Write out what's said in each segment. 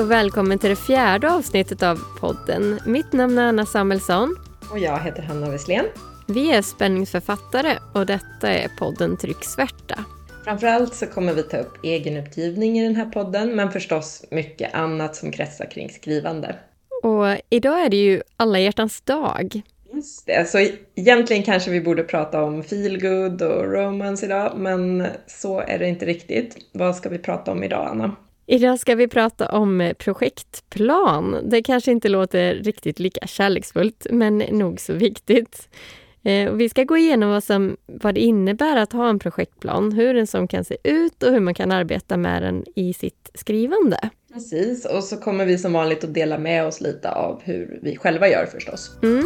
Hej och välkommen till det fjärde avsnittet av podden. Mitt namn är Anna Samuelsson. Och jag heter Hanna Wesslén. Vi är spänningsförfattare och detta är podden Trycksvärta. Framförallt så kommer vi ta upp egenutgivning i den här podden, men förstås mycket annat som kretsar kring skrivande. Och idag är det ju alla hjärtans dag. Just det, så egentligen kanske vi borde prata om feelgood och romance idag, men så är det inte riktigt. Vad ska vi prata om idag, Anna? Idag ska vi prata om projektplan. Det kanske inte låter riktigt lika kärleksfullt, men nog så viktigt. Eh, vi ska gå igenom vad, som, vad det innebär att ha en projektplan, hur en sån kan se ut och hur man kan arbeta med den i sitt skrivande. Precis, och så kommer vi som vanligt att dela med oss lite av hur vi själva gör förstås. Mm.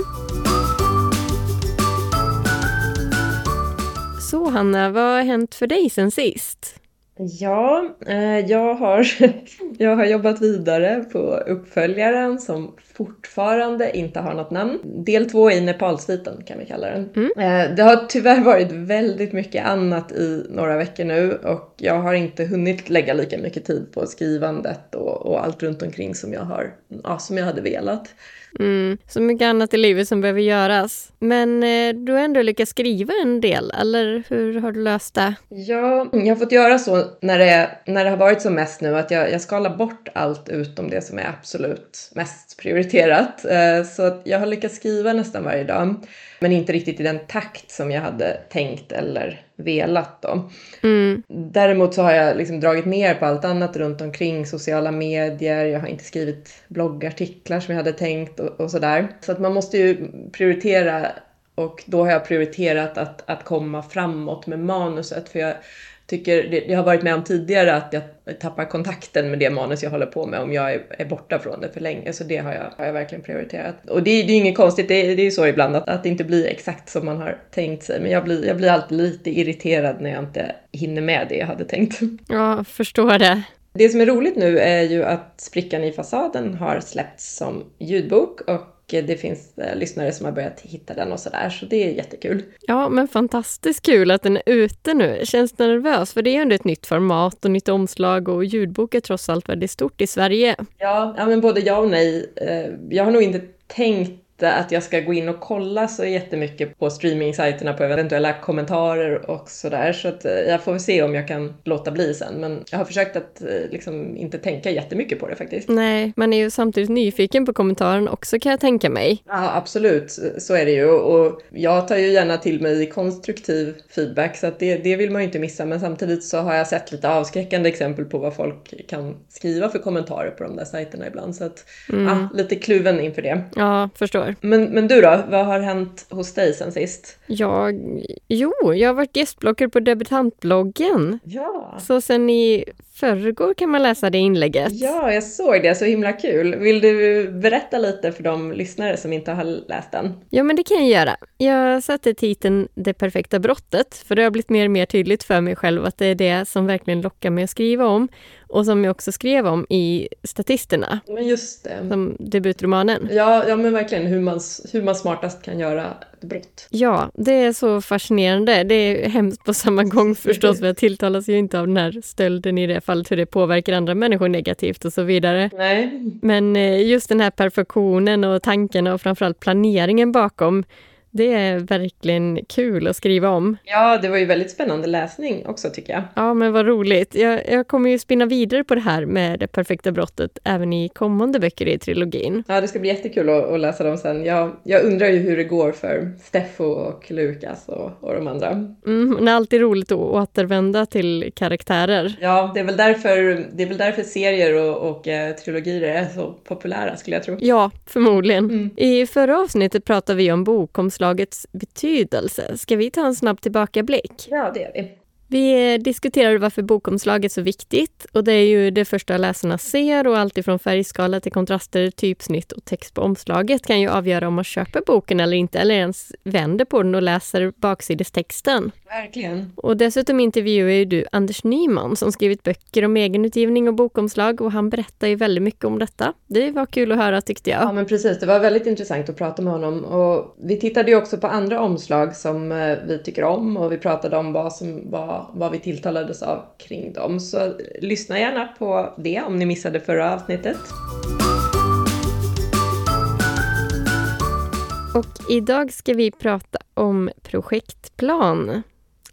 Så Hanna, vad har hänt för dig sen sist? Ja, eh, jag, har, jag har jobbat vidare på uppföljaren som fortfarande inte har något namn. Del två i Nepalsviten kan vi kalla den. Mm. Eh, det har tyvärr varit väldigt mycket annat i några veckor nu och jag har inte hunnit lägga lika mycket tid på skrivandet och, och allt runt omkring som jag, har, ja, som jag hade velat. Mm, så mycket annat i livet som behöver göras. Men eh, du har ändå lyckats skriva en del, eller hur har du löst det? Ja, jag har fått göra så när det, när det har varit som mest nu att jag, jag skalar bort allt utom det som är absolut mest prioriterat. Eh, så jag har lyckats skriva nästan varje dag, men inte riktigt i den takt som jag hade tänkt eller velat då. Mm. Däremot så har jag liksom dragit ner på allt annat runt omkring sociala medier. Jag har inte skrivit bloggartiklar som jag hade tänkt och, och sådär. Så att man måste ju prioritera och då har jag prioriterat att, att komma framåt med manuset för jag tycker, det, jag har varit med om tidigare att jag tappar kontakten med det manus jag håller på med om jag är, är borta från det för länge. Så det har jag, har jag verkligen prioriterat. Och det, det är ju inget konstigt, det, det är ju så ibland att, att det inte blir exakt som man har tänkt sig. Men jag blir, jag blir alltid lite irriterad när jag inte hinner med det jag hade tänkt. Ja, förstår det. Det som är roligt nu är ju att Sprickan i fasaden har släppts som ljudbok och det finns eh, lyssnare som har börjat hitta den och sådär, så det är jättekul. Ja, men fantastiskt kul att den är ute nu. Känns du nervös? För det är ju ändå ett nytt format och nytt omslag och ljudbok är trots allt väldigt stort i Sverige. Ja, ja men både ja och nej. Eh, jag har nog inte tänkt att jag ska gå in och kolla så jättemycket på streamingsajterna på eventuella kommentarer och sådär. Så att eh, jag får se om jag kan låta bli sen. Men jag har försökt att eh, liksom inte tänka jättemycket på det faktiskt. Nej, man är ju samtidigt nyfiken på kommentaren också kan jag tänka mig. Ja, absolut. Så är det ju. Och jag tar ju gärna till mig konstruktiv feedback så att det, det vill man ju inte missa. Men samtidigt så har jag sett lite avskräckande exempel på vad folk kan skriva för kommentarer på de där sajterna ibland. Så att, mm. ja, lite kluven inför det. Ja, förstår förstår. Men, men du då, vad har hänt hos dig sen sist? Jag, jo, jag har varit gästbloggare på debutantbloggen. Ja. Så sen i förrgår kan man läsa det inlägget. Ja, jag såg det, så himla kul. Vill du berätta lite för de lyssnare som inte har läst den? Ja, men det kan jag göra. Jag satte titeln Det perfekta brottet, för det har blivit mer och mer tydligt för mig själv att det är det som verkligen lockar mig att skriva om och som jag också skrev om i Statisterna. Men just det. Som debutromanen. Ja, ja men verkligen hur man, hur man smartast kan göra brott. Ja, det är så fascinerande. Det är hemskt på samma gång förstås, för jag tilltalas ju inte av den här stölden i det fallet, hur det påverkar andra människor negativt och så vidare. Nej. Men eh, just den här perfektionen och tanken och framförallt planeringen bakom det är verkligen kul att skriva om. Ja, det var ju väldigt spännande läsning också tycker jag. Ja, men vad roligt. Jag, jag kommer ju spinna vidare på det här med det perfekta brottet även i kommande böcker i trilogin. Ja, det ska bli jättekul att, att läsa dem sen. Jag, jag undrar ju hur det går för Steffo och Lukas och, och de andra. Mm, det är alltid roligt att återvända till karaktärer. Ja, det är väl därför, det är väl därför serier och, och eh, trilogier är så populära skulle jag tro. Ja, förmodligen. Mm. I förra avsnittet pratade vi om bokomslag omslagets betydelse. Ska vi ta en snabb tillbakablick? Ja, det gör vi. Vi diskuterade varför bokomslag är så viktigt och det är ju det första läsarna ser och allt ifrån färgskala till kontraster, typsnitt och text på omslaget kan ju avgöra om man köper boken eller inte eller ens vänder på den och läser baksidestexten. Verkligen. Och dessutom intervjuar ju du Anders Nyman som skrivit böcker om egenutgivning och bokomslag och han berättar ju väldigt mycket om detta. Det var kul att höra tyckte jag. Ja men precis, det var väldigt intressant att prata med honom och vi tittade ju också på andra omslag som eh, vi tycker om och vi pratade om vad som var vad, vad vi tilltalades av kring dem. Så lyssna gärna på det om ni missade förra avsnittet. Och idag ska vi prata om projektplan.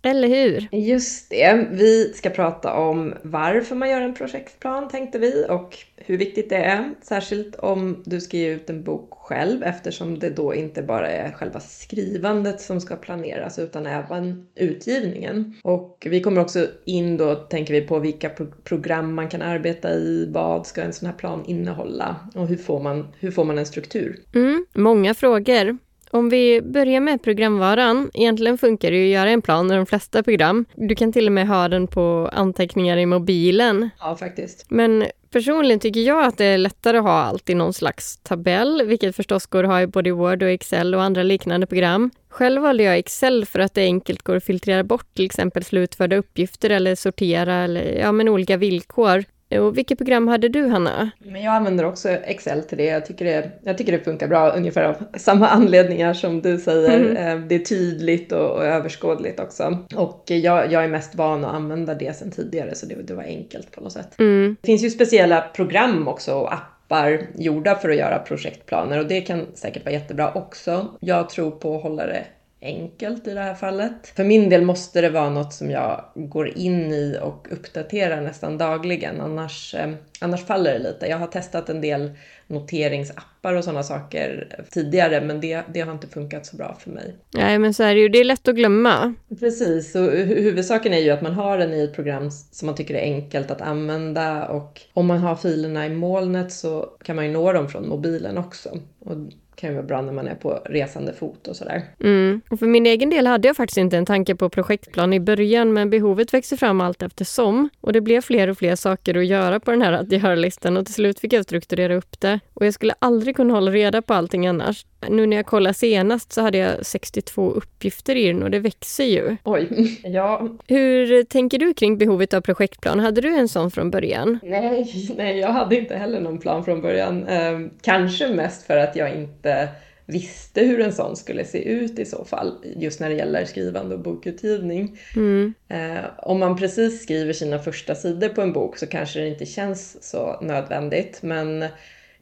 Eller hur? Just det. Vi ska prata om varför man gör en projektplan tänkte vi och hur viktigt det är. Särskilt om du ska ge ut en bok själv eftersom det då inte bara är själva skrivandet som ska planeras utan även utgivningen. Och vi kommer också in då, tänker vi, på vilka pro program man kan arbeta i, vad ska en sån här plan innehålla och hur får man, hur får man en struktur? Mm, många frågor. Om vi börjar med programvaran. Egentligen funkar det ju att göra en plan i de flesta program. Du kan till och med ha den på anteckningar i mobilen. Ja, faktiskt. Men personligen tycker jag att det är lättare att ha allt i någon slags tabell, vilket förstås går att ha i både Word och Excel och andra liknande program. Själv valde jag Excel för att det enkelt går att filtrera bort till exempel slutförda uppgifter eller sortera eller ja, men olika villkor. Och vilket program hade du, Hanna? Men jag använder också Excel till det. Jag tycker det, jag tycker det funkar bra, ungefär av samma anledningar som du säger. Mm. Det är tydligt och, och överskådligt också. Och jag, jag, är mest van att använda det sedan tidigare, så det, det var enkelt på något sätt. Mm. Det finns ju speciella program också och appar gjorda för att göra projektplaner och det kan säkert vara jättebra också. Jag tror på att hålla det enkelt i det här fallet. För min del måste det vara något som jag går in i och uppdaterar nästan dagligen, annars, eh, annars faller det lite. Jag har testat en del noteringsappar och sådana saker tidigare, men det, det har inte funkat så bra för mig. Nej, men så är det ju. Det är lätt att glömma. Precis, och huvudsaken är ju att man har den i ett program som man tycker är enkelt att använda och om man har filerna i molnet så kan man ju nå dem från mobilen också. Och kan ju vara bra när man är på resande fot och sådär. Mm. Och för min egen del hade jag faktiskt inte en tanke på projektplan i början, men behovet växte fram allt eftersom. Och det blev fler och fler saker att göra på den här att göra-listan och till slut fick jag strukturera upp det. Och jag skulle aldrig kunna hålla reda på allting annars. Nu när jag kollade senast så hade jag 62 uppgifter i den och det växer ju. Oj, ja. Hur tänker du kring behovet av projektplan? Hade du en sån från början? Nej, nej jag hade inte heller någon plan från början. Eh, kanske mest för att jag inte visste hur en sån skulle se ut i så fall, just när det gäller skrivande och bokutgivning. Mm. Eh, om man precis skriver sina första sidor på en bok så kanske det inte känns så nödvändigt, men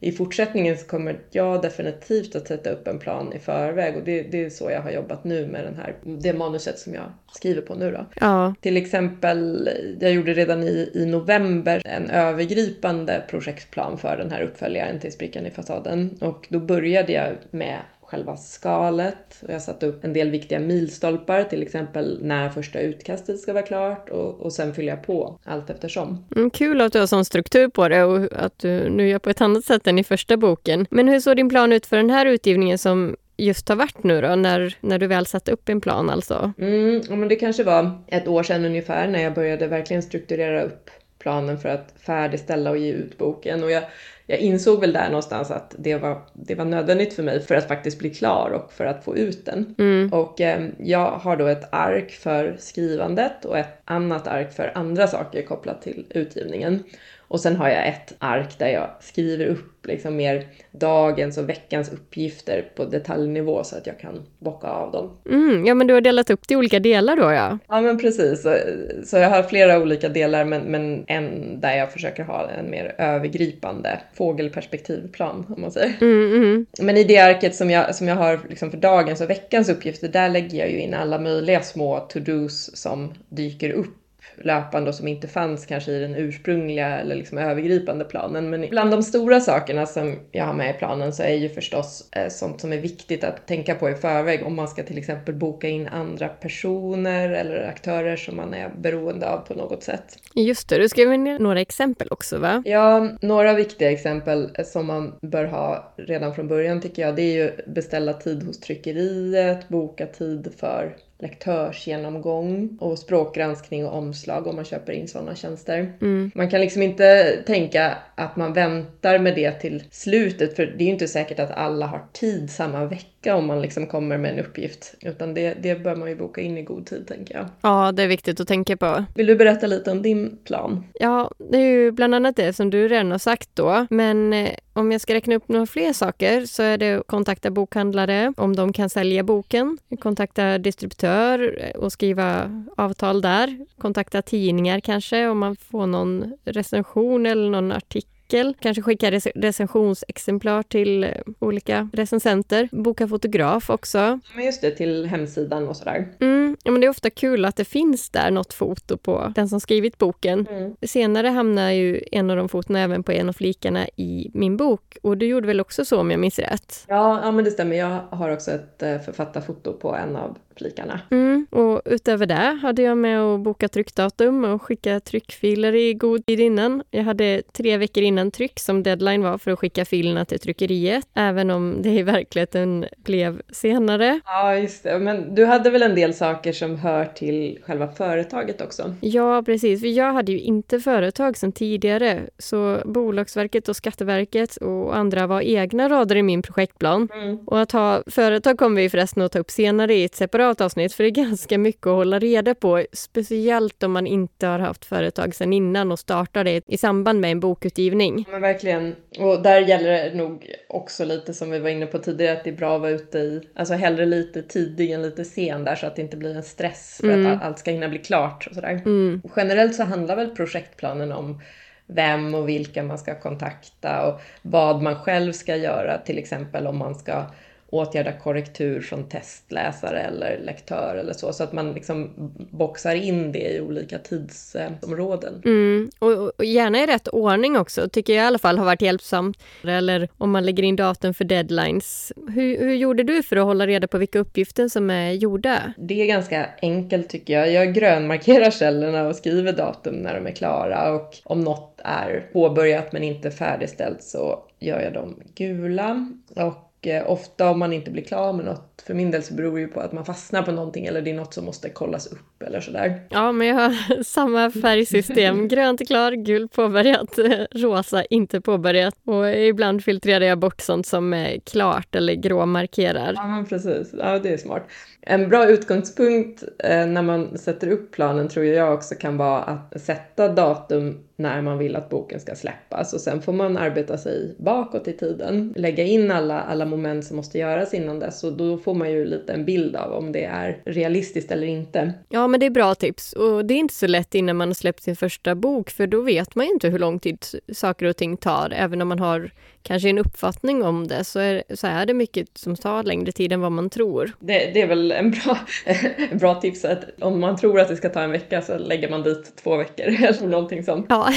i fortsättningen så kommer jag definitivt att sätta upp en plan i förväg och det, det, är så jag har jobbat nu med den här, det manuset som jag skriver på nu då. Ja. Till exempel, jag gjorde redan i, i november en övergripande projektplan för den här uppföljaren till Sprickan i fasaden och då började jag med själva skalet och jag satte upp en del viktiga milstolpar, till exempel när första utkastet ska vara klart och, och sen fyller jag på allt eftersom. Mm, kul att du har sån struktur på det och att du nu gör på ett annat sätt än i första boken. Men hur såg din plan ut för den här utgivningen som just har varit nu då, när, när du väl satte upp en plan alltså? Mm, men det kanske var ett år sedan ungefär när jag började verkligen strukturera upp planen för att färdigställa och ge ut boken. Och jag, jag insåg väl där någonstans att det var, det var nödvändigt för mig för att faktiskt bli klar och för att få ut den. Mm. Och eh, jag har då ett ark för skrivandet och ett annat ark för andra saker kopplat till utgivningen. Och sen har jag ett ark där jag skriver upp liksom mer dagens och veckans uppgifter på detaljnivå så att jag kan bocka av dem. Mm, ja, men du har delat upp det i olika delar då ja? Ja, men precis. Så, så jag har flera olika delar, men, men en där jag försöker ha en mer övergripande fågelperspektivplan, om man säger. Mm, mm. Men i det arket som jag, som jag har liksom för dagens och veckans uppgifter, där lägger jag ju in alla möjliga små to-dos som dyker upp löpande och som inte fanns kanske i den ursprungliga eller liksom övergripande planen. Men bland de stora sakerna som jag har med i planen så är ju förstås eh, sånt som är viktigt att tänka på i förväg om man ska till exempel boka in andra personer eller aktörer som man är beroende av på något sätt. Just det, du skrev ner några exempel också va? Ja, några viktiga exempel som man bör ha redan från början tycker jag, det är ju beställa tid hos tryckeriet, boka tid för lektörsgenomgång och språkgranskning och omslag om man köper in sådana tjänster. Mm. Man kan liksom inte tänka att man väntar med det till slutet för det är ju inte säkert att alla har tid samma vecka vecka om man liksom kommer med en uppgift. Utan det, det bör man ju boka in i god tid tänker jag. Ja, det är viktigt att tänka på. Vill du berätta lite om din plan? Ja, det är ju bland annat det som du redan har sagt då. Men eh, om jag ska räkna upp några fler saker så är det att kontakta bokhandlare om de kan sälja boken, kontakta distributör och skriva avtal där, kontakta tidningar kanske om man får någon recension eller någon artikel Kanske skicka rec recensionsexemplar till eh, olika recensenter. Boka fotograf också. Men just det, till hemsidan och sådär. Mm, ja, men det är ofta kul att det finns där något foto på den som skrivit boken. Mm. Senare hamnar ju en av de fotona även på en av flikarna i min bok. Och du gjorde väl också så om jag minns rätt? Ja, ja men det stämmer. Jag har också ett eh, författarfoto på en av flikarna. Mm, och utöver det hade jag med att boka tryckdatum och skicka tryckfiler i god tid innan. Jag hade tre veckor innan tryck som deadline var för att skicka filerna till tryckeriet, även om det i verkligheten blev senare. Ja, just det. Men du hade väl en del saker som hör till själva företaget också? Ja, precis. För jag hade ju inte företag sedan tidigare, så Bolagsverket och Skatteverket och andra var egna rader i min projektplan. Mm. Och att ha företag kommer vi förresten att ta upp senare i ett separat avsnitt för det är ganska mycket att hålla reda på. Speciellt om man inte har haft företag sedan innan och startar det i samband med en bokutgivning. Men verkligen. Och där gäller det nog också lite som vi var inne på tidigare att det är bra att vara ute i, alltså hellre lite tidig än lite sen där så att det inte blir en stress för mm. att allt ska hinna bli klart och sådär. Mm. Generellt så handlar väl projektplanen om vem och vilka man ska kontakta och vad man själv ska göra, till exempel om man ska åtgärda korrektur från testläsare eller lektör eller så, så att man liksom boxar in det i olika tidsområden. Mm, och, och, gärna i rätt ordning också, tycker jag i alla fall har varit hjälpsamt. Eller om man lägger in datum för deadlines. Hur, hur gjorde du för att hålla reda på vilka uppgifter som är gjorda? Det är ganska enkelt tycker jag. Jag grönmarkerar källorna och skriver datum när de är klara och om något är påbörjat men inte färdigställt så gör jag dem gula. Och Eh, ofta om man inte blir klar med något, för min del så beror det ju på att man fastnar på någonting eller det är något som måste kollas upp eller sådär. Ja, men jag har samma färgsystem. Grönt är klar, gult påbörjat, rosa inte påbörjat. Och ibland filtrerar jag bort sånt som är klart eller gråmarkerar. Ja, men precis. Ja, det är smart. En bra utgångspunkt eh, när man sätter upp planen tror jag också kan vara att sätta datum när man vill att boken ska släppas och sen får man arbeta sig bakåt i tiden, lägga in alla, alla moment som måste göras innan dess och då får man ju lite en bild av om det är realistiskt eller inte. Ja, men det är bra tips och det är inte så lätt innan man har släppt sin första bok för då vet man ju inte hur lång tid saker och ting tar, även om man har kanske en uppfattning om det så är, så är det mycket som tar längre tid än vad man tror. Det, det är väl en bra, bra tips att om man tror att det ska ta en vecka så lägger man dit två veckor eller någonting sånt. Ja,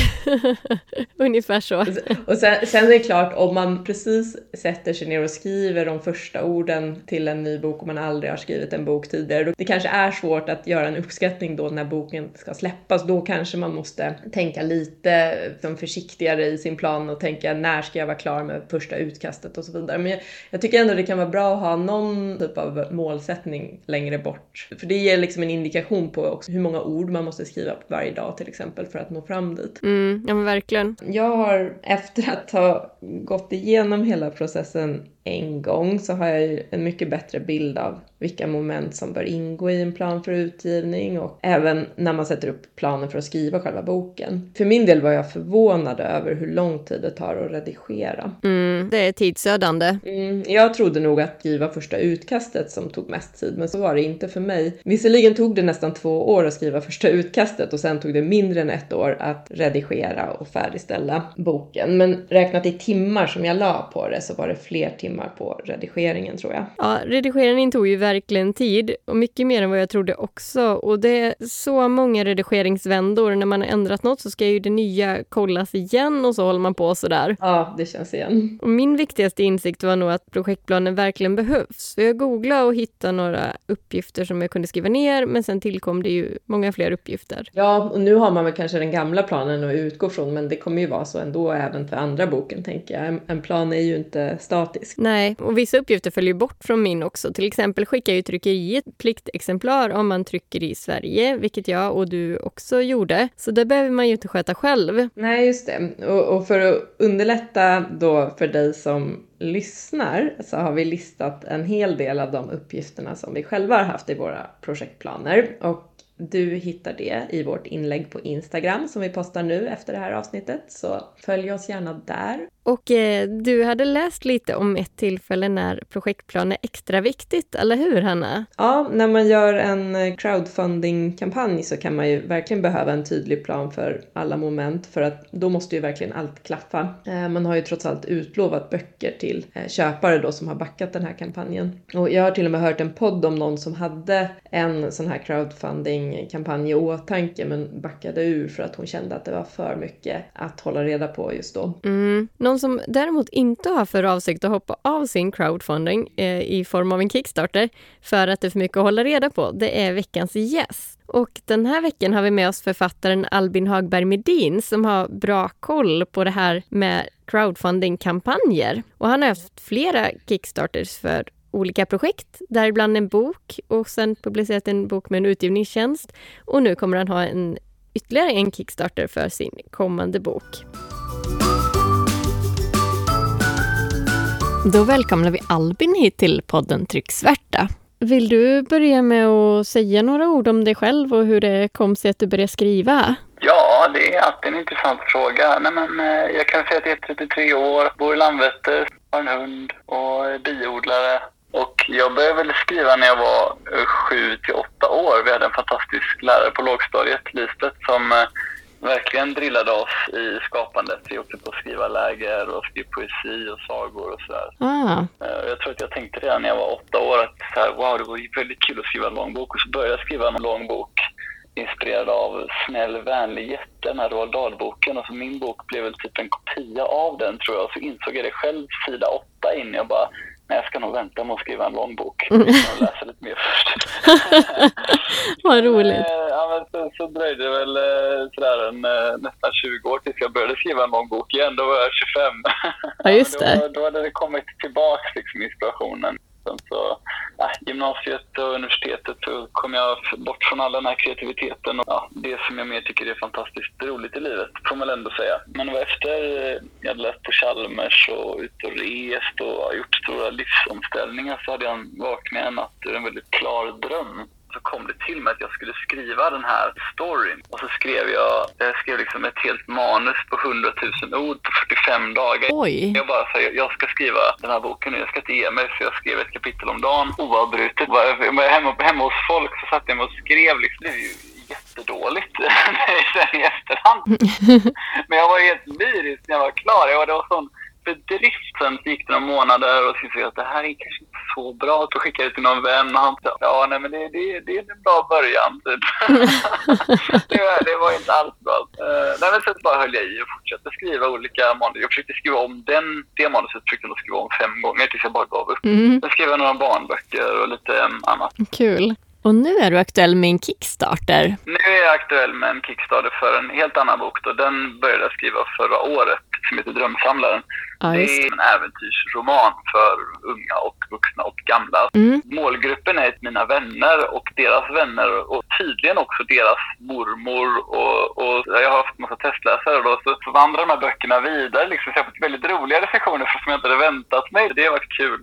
ungefär så. Och sen, sen är det klart om man precis sätter sig ner och skriver de första orden till en ny bok och man aldrig har skrivit en bok tidigare. Det kanske är svårt att göra en uppskattning då när boken ska släppas. Då kanske man måste tänka lite som försiktigare i sin plan och tänka när ska jag vara klar klar med första utkastet och så vidare. Men jag, jag, tycker ändå det kan vara bra att ha någon typ av målsättning längre bort. För det ger liksom en indikation på också hur många ord man måste skriva varje dag till exempel för att nå fram dit. Mm, ja men verkligen. Jag har efter att ha gått igenom hela processen en gång så har jag ju en mycket bättre bild av vilka moment som bör ingå i en plan för utgivning och även när man sätter upp planen för att skriva själva boken. För min del var jag förvånad över hur lång tid det tar att redigera. Mm, det är tidsödande. Mm, jag trodde nog att skriva första utkastet som tog mest tid, men så var det inte för mig. Visserligen tog det nästan två år att skriva första utkastet och sen tog det mindre än ett år att redigera och färdigställa boken. Men räknat i timmar som jag la på det så var det fler timmar på redigeringen tror jag. Ja, redigeringen tog ju verkligen tid och mycket mer än vad jag trodde också. Och det är så många redigeringsvändor. När man har ändrat något så ska ju det nya kollas igen och så håller man på sådär. Ja, det känns igen. Och min viktigaste insikt var nog att projektplanen verkligen behövs. För jag googlade och hittade några uppgifter som jag kunde skriva ner, men sen tillkom det ju många fler uppgifter. Ja, och nu har man väl kanske den gamla planen att utgå från, men det kommer ju vara så ändå även för andra boken, tänker jag. En plan är ju inte statisk. Nej, och vissa uppgifter följer bort från min också. Till exempel skickar ju tryckeriet pliktexemplar om man trycker i Sverige, vilket jag och du också gjorde. Så det behöver man ju inte sköta själv. Nej, just det. Och, och för att underlätta då för dig som lyssnar så har vi listat en hel del av de uppgifterna som vi själva har haft i våra projektplaner. Och du hittar det i vårt inlägg på Instagram som vi postar nu efter det här avsnittet, så följ oss gärna där. Och eh, du hade läst lite om ett tillfälle när projektplan är extra viktigt, eller hur Hanna? Ja, när man gör en crowdfunding-kampanj så kan man ju verkligen behöva en tydlig plan för alla moment för att då måste ju verkligen allt klaffa. Eh, man har ju trots allt utlovat böcker till eh, köpare då som har backat den här kampanjen. Och jag har till och med hört en podd om någon som hade en sån här crowdfunding-kampanj i åtanke men backade ur för att hon kände att det var för mycket att hålla reda på just då. Mm. Någon som däremot inte har för avsikt att hoppa av sin crowdfunding eh, i form av en Kickstarter för att det är för mycket att hålla reda på, det är veckans gäst. Och den här veckan har vi med oss författaren Albin Hagberg Medin som har bra koll på det här med crowdfunding-kampanjer. Och han har haft flera Kickstarters för olika projekt, däribland en bok och sen publicerat en bok med en utgivningstjänst. Och nu kommer han ha en, ytterligare en Kickstarter för sin kommande bok. Då välkomnar vi Albin hit till podden Trycksvärta. Vill du börja med att säga några ord om dig själv och hur det kom sig att du började skriva? Ja, det är alltid en intressant fråga. Nej, men, eh, jag kan säga att jag är 33 år, bor i Landvetter, har en hund och är biodlare. Och jag började väl skriva när jag var 7 till 8 år. Vi hade en fantastisk lärare på lågstadiet, Lisbeth, som eh, verkligen drillade oss i skapandet. Vi åkte på skrivarläger och skrev poesi och sagor och sådär. Ah. Eh, jag tror att jag tänkte redan när jag var åtta år att så här, wow, det vore väldigt kul att skriva en lång bok. Och så började jag skriva en lång bok inspirerad av Snäll vänlig jätte, den här Roald Dahl-boken. Och så min bok blev väl typ en kopia av den tror jag. Och så insåg jag det själv sida åtta in. Jag bara, jag ska nog vänta med att skriva en lång bok. Jag ska läsa lite mer först. Vad roligt. Eh, ja, men så, så dröjde det väl eh, sådär en, eh, nästan 20 år tills jag började skriva en lång bok igen. Då var jag 25. Ja, just det. då, då hade det kommit tillbaka liksom, inspirationen. Sen så, ja, gymnasiet och universitetet så kom jag bort från all den här kreativiteten och ja, det som jag mer tycker är fantastiskt roligt i livet, får man väl ändå säga. Men det var efter jag hade läst på Chalmers och ut och rest och gjort stora livsomställningar så hade jag en vaknat en natt ur en väldigt klar dröm kom det till mig att jag skulle skriva den här storyn. Och så skrev jag, jag skrev liksom ett helt manus på 100 000 ord på 45 dagar. Oj. Jag bara sa, jag ska skriva den här boken nu, jag ska inte ge mig. Så jag skrev ett kapitel om dagen oavbrutet. Hemma, hemma hos folk så satt jag och skrev liksom. Det är ju jättedåligt sen i efterhand. Men jag var helt lyrisk när jag var klar. Jag var, det var sån bedrift. Sen gick det några månader och så att det här är kanske inte så bra. Så skickade jag till någon vän och han sa ja, nej men det, det, det är en bra början. Typ. det, det var inte alls bra. Uh, nej men sen bara höll jag i och fortsatte skriva olika manus. Jag försökte skriva om den, det manuset försökte jag skriva om fem gånger tills jag bara gav upp. Mm. Sen skrev jag några barnböcker och lite um, annat. Kul. Och nu är du aktuell med en Kickstarter. Nu är jag aktuell med en Kickstarter för en helt annan bok. Då. Den började jag skriva förra året som heter Drömsamlaren. Ja, det är en äventyrsroman för unga och vuxna och gamla. Mm. Målgruppen är mina vänner och deras vänner och tydligen också deras mormor. Och, och jag har haft massa testläsare då, så vandrar de här böckerna vidare. Liksom, så jag har fått väldigt roliga recensioner som jag inte hade väntat mig. Det har varit kul.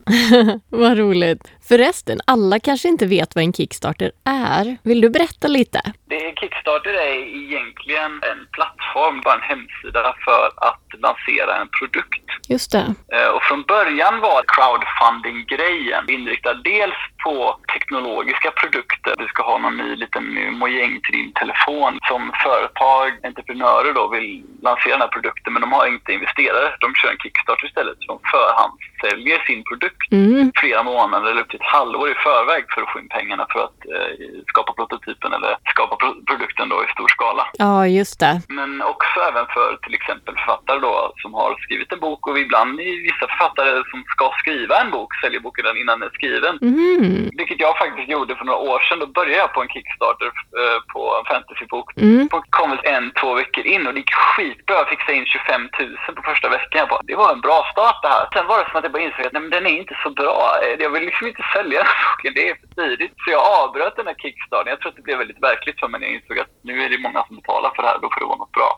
Vad roligt. Förresten, alla kanske inte vet vad en Kickstarter är. Vill du berätta lite? Det, Kickstarter är egentligen en plattform, bara en hemsida för att lansera en produkt. Just det. Eh, Och från början var crowdfunding-grejen inriktad dels på teknologiska produkter. Du ska ha någon ny liten mojäng till din telefon. Som företag, entreprenörer då, vill lansera den här produkten men de har inte investerare. De kör en Kickstarter istället. Så de förhandssäljer sin produkt Mm. flera månader eller upp till ett halvår i förväg för att få in pengarna för att eh, skapa prototypen eller skapa pro- produkten då i stor skala. Ja, just det. Men också även för till exempel författare då som har skrivit en bok och ibland i vissa författare som ska skriva en bok säljer boken innan den är skriven. Mhm. Vilket jag faktiskt gjorde för några år sedan. Då började jag på en Kickstarter eh, på en fantasybok. Mm. Och kom väl en, två veckor in och det gick skitbra. Jag fick in 25 000 på första veckan. Jag bara, det var en bra start det här. Sen var det som att jag bara insåg att nej, men den är inte så bra. Eh, Jag vill liksom inte sälja den här boken. Det är för tidigt. Så jag avbröt den här Kickstarten. Jag tror att det blev väldigt verkligt för mig när jag insåg att nu är det många som betalar för det här. Då får det vara något bra.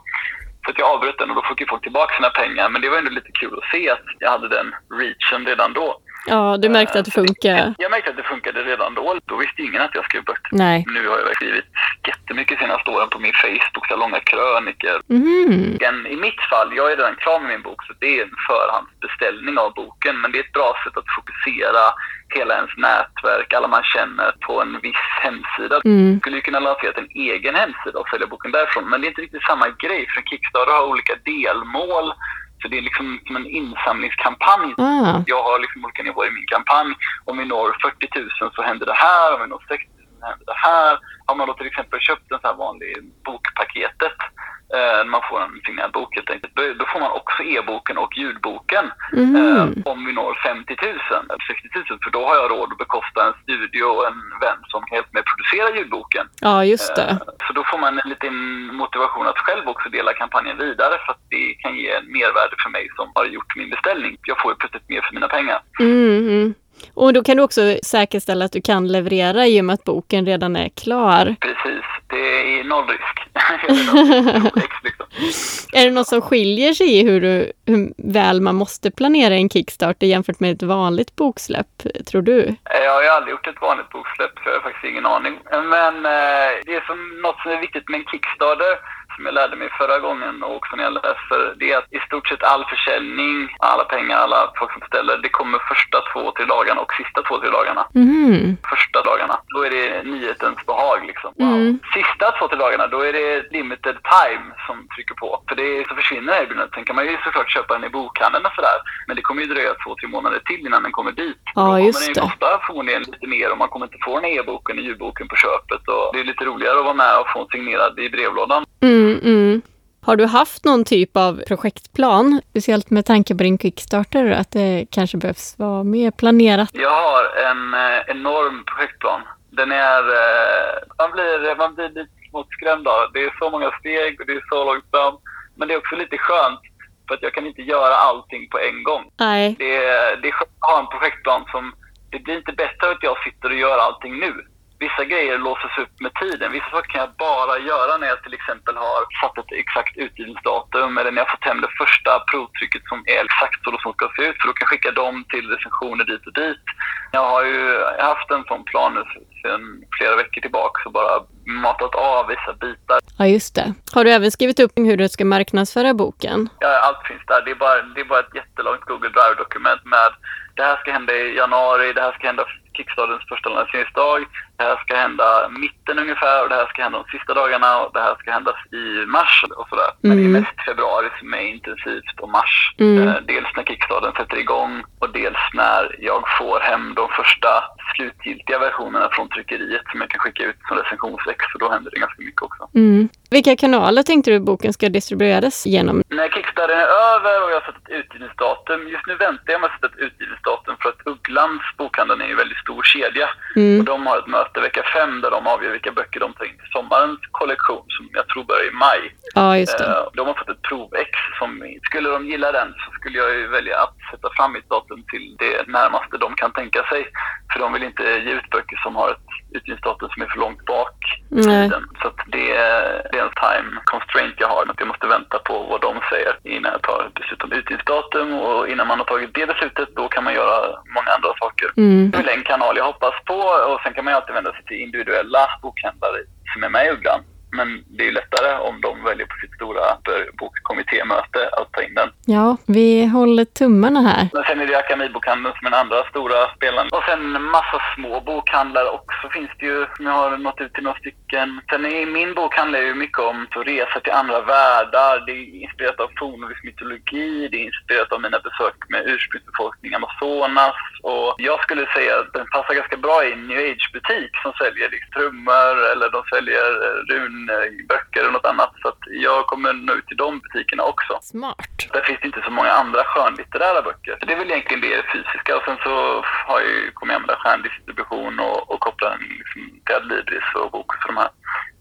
Så att jag avbröt den och då fick ju folk tillbaka sina pengar. Men det var ändå lite kul att se att jag hade den reachen redan då. Ja, du märkte att det funkar. Jag märkte att det funkade redan då. Då visste ingen att jag skrev böcker. Nej. Nu har jag skrivit jättemycket senaste åren på min Facebook, så långa krönikor. Mm. I mitt fall, jag är redan klar med min bok, så det är en förhandsbeställning av boken. Men det är ett bra sätt att fokusera hela ens nätverk, alla man känner, på en viss hemsida. Mm. skulle ju kunna lansera en egen hemsida och sälja boken därifrån. Men det är inte riktigt samma grej, för en Kickstarter har olika delmål. Så det är liksom som en insamlingskampanj. Ah. Jag har liksom olika nivåer i min kampanj. Om vi når 40 000 så händer det här, om vi når 60 000 så händer det här. Har man då till exempel köpt en sån här vanlig bokpaketet, eh, man får en signerad bok helt enkelt, då- då får man också e-boken och ljudboken Mhm. eh, om vi når 50 000 eller 60 000. För då har jag råd att bekosta en studio och en vän som hjälpa mig att producera ljudboken. Ja, just det. Eh, Så då får man en liten motivation att själv också dela kampanjen vidare för att det kan ge en mervärde för mig som har gjort min beställning. Jag får ju plötsligt mer för mina pengar. Mm, mm. Och då kan du också säkerställa att du kan leverera i och med att boken redan är klar. Precis, det är noll risk. Är liksom. Är det något som skiljer sig i hur, du, hur väl man måste planera en Kickstarter jämfört med ett vanligt boksläpp, tror du? Eh, Jag har ju aldrig gjort ett vanligt boksläpp så jag har faktiskt ingen aning. Men eh, det är som något som är viktigt med en Kickstarter som jag lärde mig förra gången och också när jag läser, det är att i stort sett all försäljning, alla pengar, alla folk som beställer, det kommer första två, tre dagarna och sista två, tre dagarna. Mhm. Första dagarna, då är det nyhetens behag liksom. Mm. Sista två, tre dagarna, då är det limited time som trycker på. För det så försvinner erbjudandet. Sen kan man ju såklart köpa den i bokhandeln och sådär. Men det kommer ju dröja två, tre månader till innan den kommer dit. Ja, då just kommer det. den ju kosta förmodligen lite mer och man kommer inte få den e-boken och ljudboken på köpet. Och det är lite roligare att vara med och få en signerad i brevlådan. Mm, mm. Har du haft någon typ av projektplan, speciellt med tanke på din Kickstarter, att det kanske behövs vara mer planerat? Jag har en eh, enorm projektplan. Den är... Eh, man, blir, man blir lite smått av det. är så många steg och det är så långsamt. Men det är också lite skönt för att jag kan inte göra allting på en gång. Nej. Det är, det är skönt att ha en projektplan som... Det blir inte bättre att jag sitter och gör allting nu. Vissa grejer låses upp med tiden. Vissa saker kan jag bara göra när jag till exempel har satt ett exakt utgivningsdatum eller när jag fått hem det första provtrycket som är exakt så som ska se ut. För då kan jag skicka dem till recensioner dit och dit. Jag har ju haft en sån plan nu sedan flera veckor tillbaka och bara matat av vissa bitar. Ja, just det. Har du även skrivit upp hur du ska marknadsföra boken? Ja, allt finns där. Det är bara, det är bara ett jättelångt Google Drive-dokument med det här ska hända i januari, det här ska hända Kickstarters första lanseringsdag, det här ska hända mitten ungefär och det här ska hända de sista dagarna och det här ska hända i mars och sådär. Men det är Mm. mest februari som är intensivt och mars. Mm. Eh, Dels när Kickstarten sätter igång och dels när jag får hem de första slutgiltiga versionerna från tryckeriet som jag kan skicka ut som recensionsex och då händer det ganska mycket också. Mm. Vilka kanaler tänkte du boken ska distribueras genom? När Kickstarten är över och jag har satt ett utgivningsdatum, just nu väntar jag med att sätta ett utgivningsdatum för att Ugglans bokhandel är ju en väldigt stor kedja. Och Mm. de har ett möte vecka fem där de avgör vilka böcker de tar in till sommarens kollektion som jag tror börjar i maj. Ja, just det. Eh, De har fått ett provex som, skulle de gilla den så skulle jag ju välja att sätta fram mitt datum till det närmaste de kan tänka sig. För de vill inte ge ut böcker som har ett utgivningsdatum som är för långt bak i Nej. tiden. Så det, är, det är en time constraint jag har, att jag måste vänta på vad de säger innan jag tar beslut om utgivningsdatum. Och innan man har tagit det beslutet, då kan man göra många andra saker. Mm. Det är en kanal jag hoppas på och sen kan man ju alltid vända sig till individuella bokhandlare som är med i Ugglan. Men det är lättare om de väljer på sitt stora bokkommittémöte att ta in den. Ja, vi håller tummarna här. Men sen är det Akademibokhandeln som är den andra stora spelaren. Och sen en massa små bokhandlare också finns det ju. som Jag har nått ut till några stycken. Sen är min bok handlar ju mycket om att resa till andra världar. Det är inspirerat av fornnordisk mytologi. Det är inspirerat av mina besök med ursprungsbefolkning i Amazonas. Och jag skulle säga att den passar ganska bra i en new age-butik som säljer liksom trummor eller de säljer eh, runböcker eller något annat. Så jag kommer nå ut till de butikerna också. Smart. Där finns det inte så många andra skönlitterära böcker. Så det är väl egentligen det fysiska. Och sen så har jag ju, kommer jag använda stjärndistribution och, och koppla den liksom till Adlibris och Bokus och de här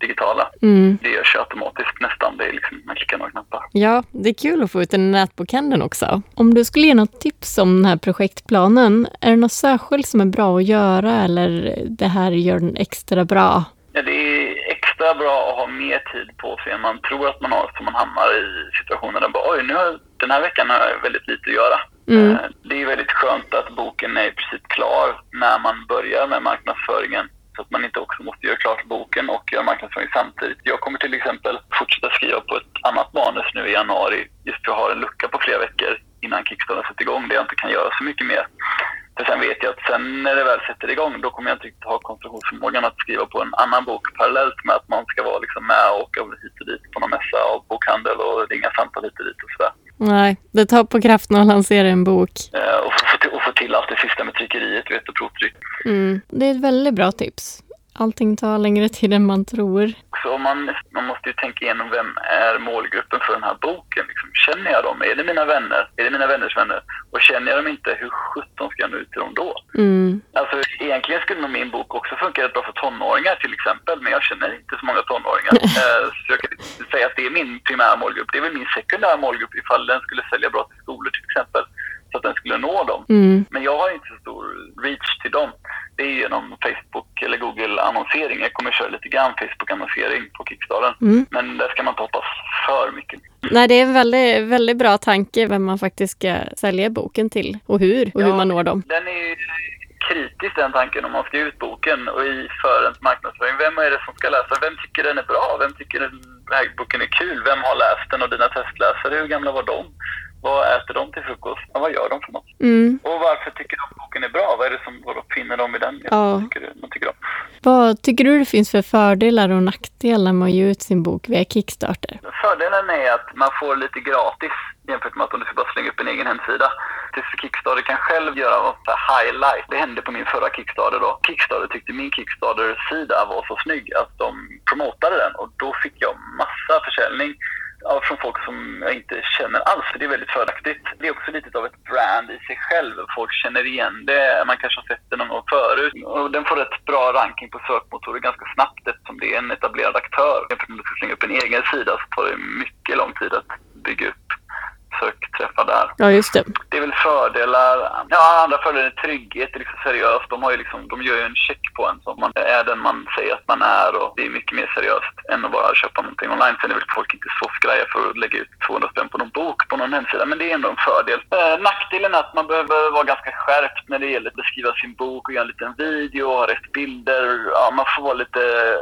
digitala. Mm. Det görs ju automatiskt nästan. Det är liksom, man klickar några knappar. Ja, det är kul att få ut den i nätbokhandeln också. Om du skulle ge något tips om den här projektplanen, är det något särskilt som är bra att göra eller det här gör den extra bra? Ja, det är ofta bra att ha mer tid på sig än man tror att man har, så man hamnar i situationer där bara, oj, nu har, den här veckan har jag väldigt lite att göra. Mm. Eh, Det är väldigt skönt att boken är i princip klar när man börjar med marknadsföringen. Så att man inte också måste göra klart boken och göra marknadsföring samtidigt. Jag kommer till exempel fortsätta skriva på ett annat manus nu i januari. Just för jag har en lucka på flera veckor innan Kickstarter sätter igång där jag inte kan göra så mycket mer. För sen vet jag att sen när det väl sätter igång då kommer jag inte riktigt ha koncentrationsförmågan att skriva på en annan bok parallellt med att man ska vara liksom med och åka hit och dit på någon mässa och bokhandel och ringa samtal hit och dit och sådär. Nej, det tar på kraften att lansera en bok. Eh, och, få till, och få till allt det sista med tryckeriet vet, och provtryck. Mm. Det är ett väldigt bra tips. Allting tar längre tid än man tror. Så man, man måste ju tänka igenom vem är målgruppen för den här boken. Liksom, känner jag dem? Är det mina vänner? Är det mina vänners vänner? Och känner jag dem inte, hur sjutton ska jag nå ut till dem då? Mm. Alltså egentligen skulle nog min bok också funka rätt bra för tonåringar till exempel, men jag känner inte så många tonåringar. Eh, så jag kan inte säga att det är min primära målgrupp. Det är väl min sekundära målgrupp ifall den skulle sälja bra till skolor till exempel, så att den skulle nå dem. Mm. Men jag har inte så stor reach till dem. Det är genom Facebook eller Google-annonsering. Jag kommer köra lite grann Facebook-annonsering på Kickstarter. Mm. Men där ska man inte hoppas för mycket. Nej, det är en väldigt, väldigt bra tanke vem man faktiskt ska sälja boken till och hur och hur Ja. man når dem. Den är kritisk den tanken om man ska ge ut boken och i förens marknadsföring. Vem är det som ska läsa? Vem tycker den är bra? Vem tycker den här boken är kul? Vem har läst den och dina testläsare? Hur gamla var de? Vad äter de till frukost? Ja, vad gör de för något? Mm. Och varför tycker de boken är bra? Vad är det som vad finner de i den? Ja. Tycker du, tycker? Vad tycker du det finns för fördelar och nackdelar med att ge ut sin bok via Kickstarter? Fördelen är att man får lite gratis jämfört med att om du ska bara slänga upp en egen hemsida. Tills Kickstarter kan själv göra här highlight. Det hände på min förra Kickstarter då. Kickstarter tyckte min Kickstarter-sida var så snygg att de promotade den och då fick jag massa försäljning ja, från folk som jag inte känner alls. Det är väldigt fördelaktigt. Det är också lite av ett brand i sig själv. Folk känner igen det. Man kanske har sett det någon gång förut. Och den får rätt bra ranking på sökmotorer ganska snabbt eftersom det är en etablerad aktör. Jämfört med om du ska slänga upp en egen sida så tar det mycket lång tid att bygga upp sökträffar där. Ja, just det. Det är väl fördelar. Ja, andra fördelar är trygghet. Det är liksom seriöst. De, har ju liksom, de gör ju en check på en som man är den man säger att man är och det är mycket mer seriöst än att bara köpa någonting online. Sen är väl folk inte soffgrejer för att lägga ut 200 spänn på någon bok på någon hemsida, men det är ändå en fördel. Eh, nackdelen är att man behöver vara ganska skärpt när det gäller att beskriva sin bok och göra en liten video, ha rätt bilder. Ja, man får vara lite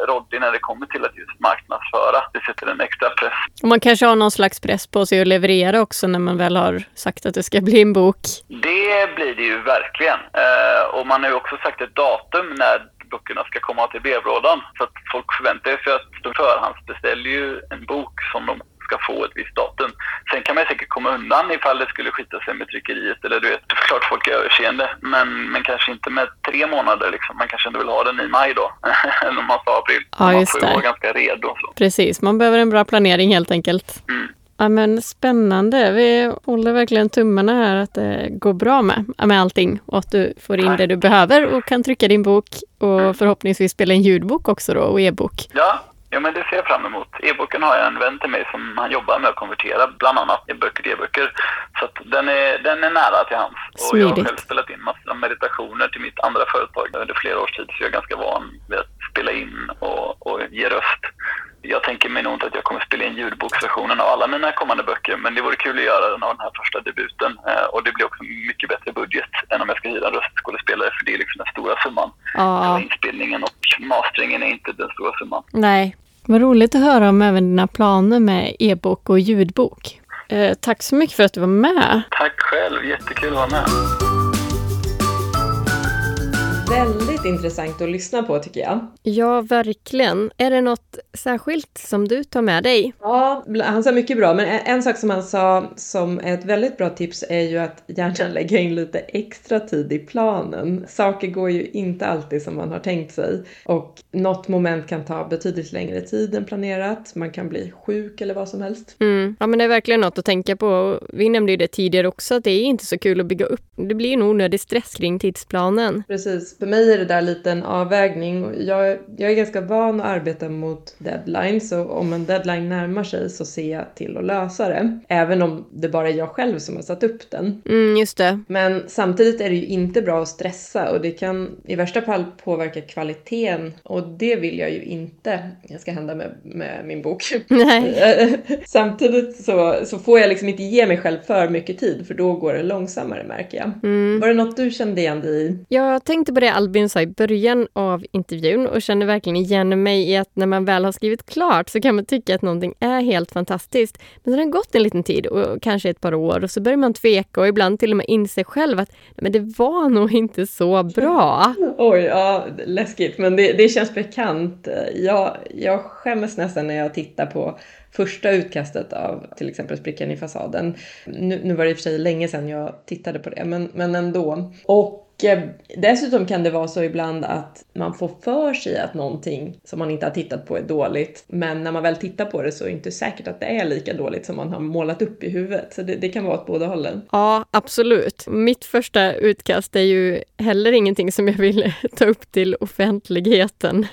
råddig när det kommer till att just marknadsföra. Det sätter en extra press Och man kanske har någon slags press på sig att leverera också när man väl har sagt att det ska bli en bok. Det blir det ju verkligen. Eh, och man har ju också sagt ett datum när böckerna ska komma till brevlådan. Så att folk förväntar sig att de förhandsbeställer ju en bok som de ska få ett visst datum. Sen kan man säkert komma undan ifall det skulle skita sig med tryckeriet eller du vet, klart folk är överseende. Men, men kanske inte med tre månader liksom. Man kanske inte vill ha den i maj då. eller om man sa april. Ja, man får ju vara ganska redo. Så. Precis, man behöver en bra planering helt enkelt. Mm. Ja, men spännande. Vi håller verkligen tummarna här att det går bra med, med allting och att du får in det du behöver och kan trycka din bok och förhoppningsvis spela en ljudbok också då och e-bok. Ja, ja, men det ser jag fram emot. E-boken har jag en vän till mig som han jobbar med att konvertera bland annat e-böcker till e-böcker. Så den, är, den är nära till hands. Och jag har Smidigt. själv spelat in massa meditationer till mitt andra företag under flera års tid. Så jag är ganska van vid att spela in och, och ge röst. Jag tänker mig nog inte att jag kommer spela in ljudboksversionen av alla mina kommande böcker. Men det vore kul att göra den av den här första debuten. Eh, och det blir också mycket bättre budget än om jag ska hyra en röstskådespelare. För det är liksom den stora summan. Ja, Inspelningen och masteringen är inte den stora summan. nej. Vad roligt att höra om även dina planer med e-bok och ljudbok. Eh, tack så mycket för att du var med. Tack själv, jättekul att vara med. Väldigt intressant att lyssna på tycker jag. Ja, verkligen. Är det något särskilt som du tar med dig? Ja, han sa mycket bra, men en, en sak som han sa som är ett väldigt bra tips är ju att gärna lägga in lite extra tid i planen. Saker går ju inte alltid som man har tänkt sig och något moment kan ta betydligt längre tid än planerat. Man kan bli sjuk eller vad som helst. Mm. Ja, men det är verkligen något att tänka på. Vi nämnde ju det tidigare också, att det är inte så kul att bygga upp. Det blir en onödig stress kring tidsplanen. Precis, för mig är det där lite en avvägning. Jag, jag är ganska van att arbeta mot deadlines och om en deadline närmar sig så ser jag till att lösa det. Även om det bara är jag själv som har satt upp den. Mm, just det. Men samtidigt är det ju inte bra att stressa och det kan i värsta fall påverka kvaliteten och det vill jag ju inte ska hända med, med min bok. Nej. samtidigt så, så får jag liksom inte ge mig själv för mycket tid för då går det långsammare märker jag. Mm. Var det något du kände igen dig i? Jag tänkte på det Albin sa i början av intervjun och känner verkligen igen mig i att när man väl har skrivit klart så kan man tycka att någonting är helt fantastiskt. Men det har gått en liten tid och kanske ett par år och så börjar man tveka och ibland till och med inse själv att men det var nog inte så bra. Oj, ja, läskigt. Men det, det känns bekant. Jag, jag skäms nästan när jag tittar på första utkastet av till exempel Sprickan i fasaden. Nu, nu var det i och för sig länge sedan jag tittade på det, men, men ändå. Och dessutom kan det vara så ibland att man får för sig att någonting som man inte har tittat på är dåligt. Men när man väl tittar på det så är det inte säkert att det är lika dåligt som man har målat upp i huvudet. Så det, det kan vara åt båda hållen. Ja, absolut. Mitt första utkast är ju heller ingenting som jag vill ta upp till offentligheten.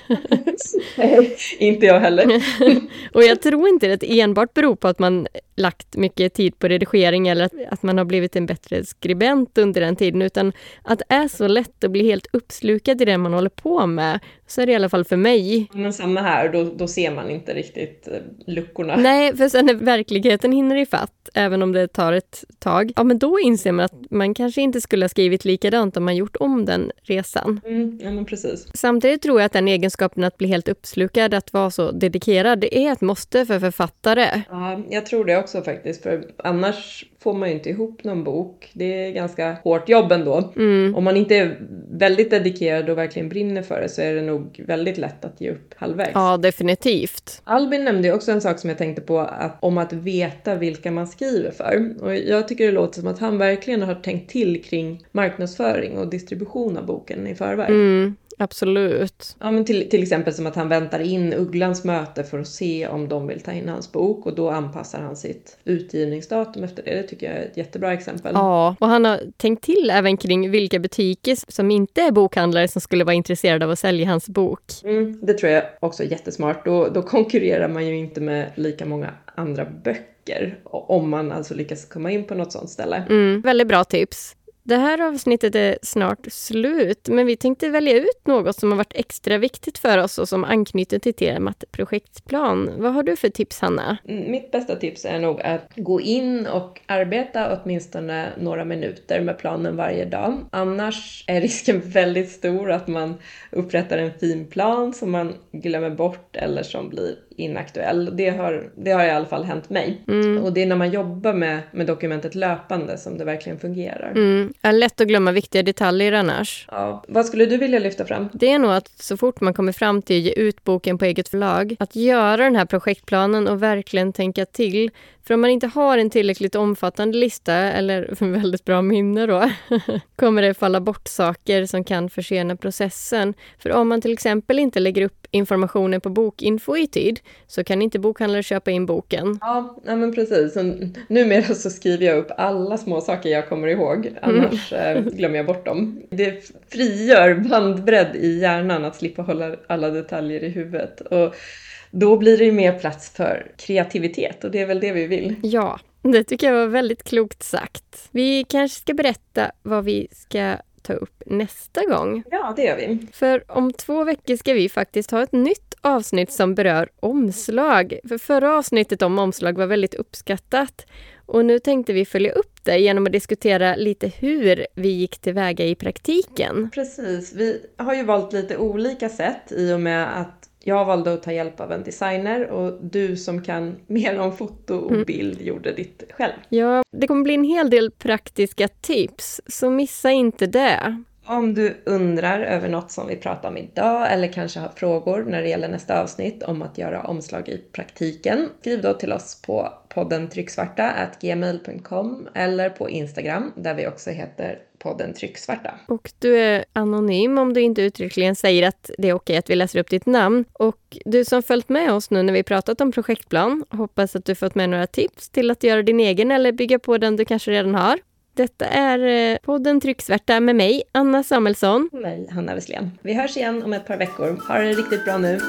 Nej, inte jag heller. Och jag tror inte att det enbart beror på att man lagt mycket tid på redigering eller att, att man har blivit en bättre skribent under den tiden, utan att är så lätt att bli helt uppslukad i det man håller på med. Så är det i alla fall för mig. Men samma här, då, då ser man inte riktigt eh, luckorna. Nej, för sen när verkligheten hinner ifatt, även om det tar ett tag, ja men då inser man att man kanske inte skulle ha skrivit likadant om man gjort om den resan. Mm, ja men precis. Samtidigt tror jag att den egenskapen att bli helt uppslukad, att vara så dedikerad, det är ett måste för författare. Ja, jag tror det också faktiskt, för annars får man ju inte ihop någon bok. Det är ganska hårt jobb ändå. Mm. Om man inte är väldigt dedikerad och verkligen brinner för det så är det nog väldigt lätt att ge upp halvvägs. Ja, definitivt. Albin nämnde ju också en sak som jag tänkte på, att, om att veta vilka man skriver för. Och jag tycker det låter som att han verkligen har tänkt till kring marknadsföring och distribution av boken i förväg. Mm. Absolut. Ja, men till, till exempel som att han väntar in Ugglans möte för att se om de vill ta in hans bok och då anpassar han sitt utgivningsdatum efter det. Det tycker jag är ett jättebra exempel. Ja, och han har tänkt till även kring vilka butiker som inte är bokhandlare som skulle vara intresserade av att sälja hans bok. Mm, det tror jag också är jättesmart. Då, då konkurrerar man ju inte med lika många andra böcker om man alltså lyckas komma in på något sånt ställe. Mm, väldigt bra tips. Det här avsnittet är snart slut, men vi tänkte välja ut något som har varit extra viktigt för oss och som anknyter till temat projektplan. Vad har du för tips, Hanna? Mm, mitt bästa tips är nog att gå in och arbeta åtminstone några minuter med planen varje dag. Annars är risken väldigt stor att man upprättar en fin plan som man glömmer bort eller som blir inaktuell. Det har, det har i alla fall hänt mig. Mm. Och det är när man jobbar med, med dokumentet löpande som det verkligen fungerar. Mm. Är lätt att glömma viktiga detaljer annars. Ja. Vad skulle du vilja lyfta fram? Det är nog att så fort man kommer fram till att ge ut boken på eget förlag, att göra den här projektplanen och verkligen tänka till. För om man inte har en tillräckligt omfattande lista, eller väldigt bra minne då, kommer det falla bort saker som kan försena processen. För om man till exempel inte lägger upp informationen på bokinfo i tid, så kan inte bokhandlare köpa in boken. Ja, men precis. Så numera så skriver jag upp alla små saker jag kommer ihåg, annars mm. glömmer jag bort dem. Det frigör bandbredd i hjärnan att slippa hålla alla detaljer i huvudet. Och då blir det ju mer plats för kreativitet och det är väl det vi vill. Ja, det tycker jag var väldigt klokt sagt. Vi kanske ska berätta vad vi ska ta upp nästa gång. Ja, det gör vi. För om två veckor ska vi faktiskt ha ett nytt avsnitt som berör omslag. För förra avsnittet om omslag var väldigt uppskattat. Och nu tänkte vi följa upp det genom att diskutera lite hur vi gick tillväga i praktiken. Precis, vi har ju valt lite olika sätt i och med att jag valde att ta hjälp av en designer och du som kan mer om foto och mm. bild gjorde ditt själv. Ja, det kommer bli en hel del praktiska tips, så missa inte det. Om du undrar över något som vi pratar om idag eller kanske har frågor när det gäller nästa avsnitt om att göra omslag i praktiken, skriv då till oss på podden trycksvarta gmail.com eller på Instagram där vi också heter podden Trycksvarta. Och du är anonym om du inte uttryckligen säger att det är okej att vi läser upp ditt namn. Och du som följt med oss nu när vi pratat om projektplan, hoppas att du fått med några tips till att göra din egen eller bygga på den du kanske redan har. Detta är eh, podden Trycksvärta med mig, Anna Samuelsson. Och mig, Hanna Wesslén. Vi hörs igen om ett par veckor. Ha det riktigt bra nu.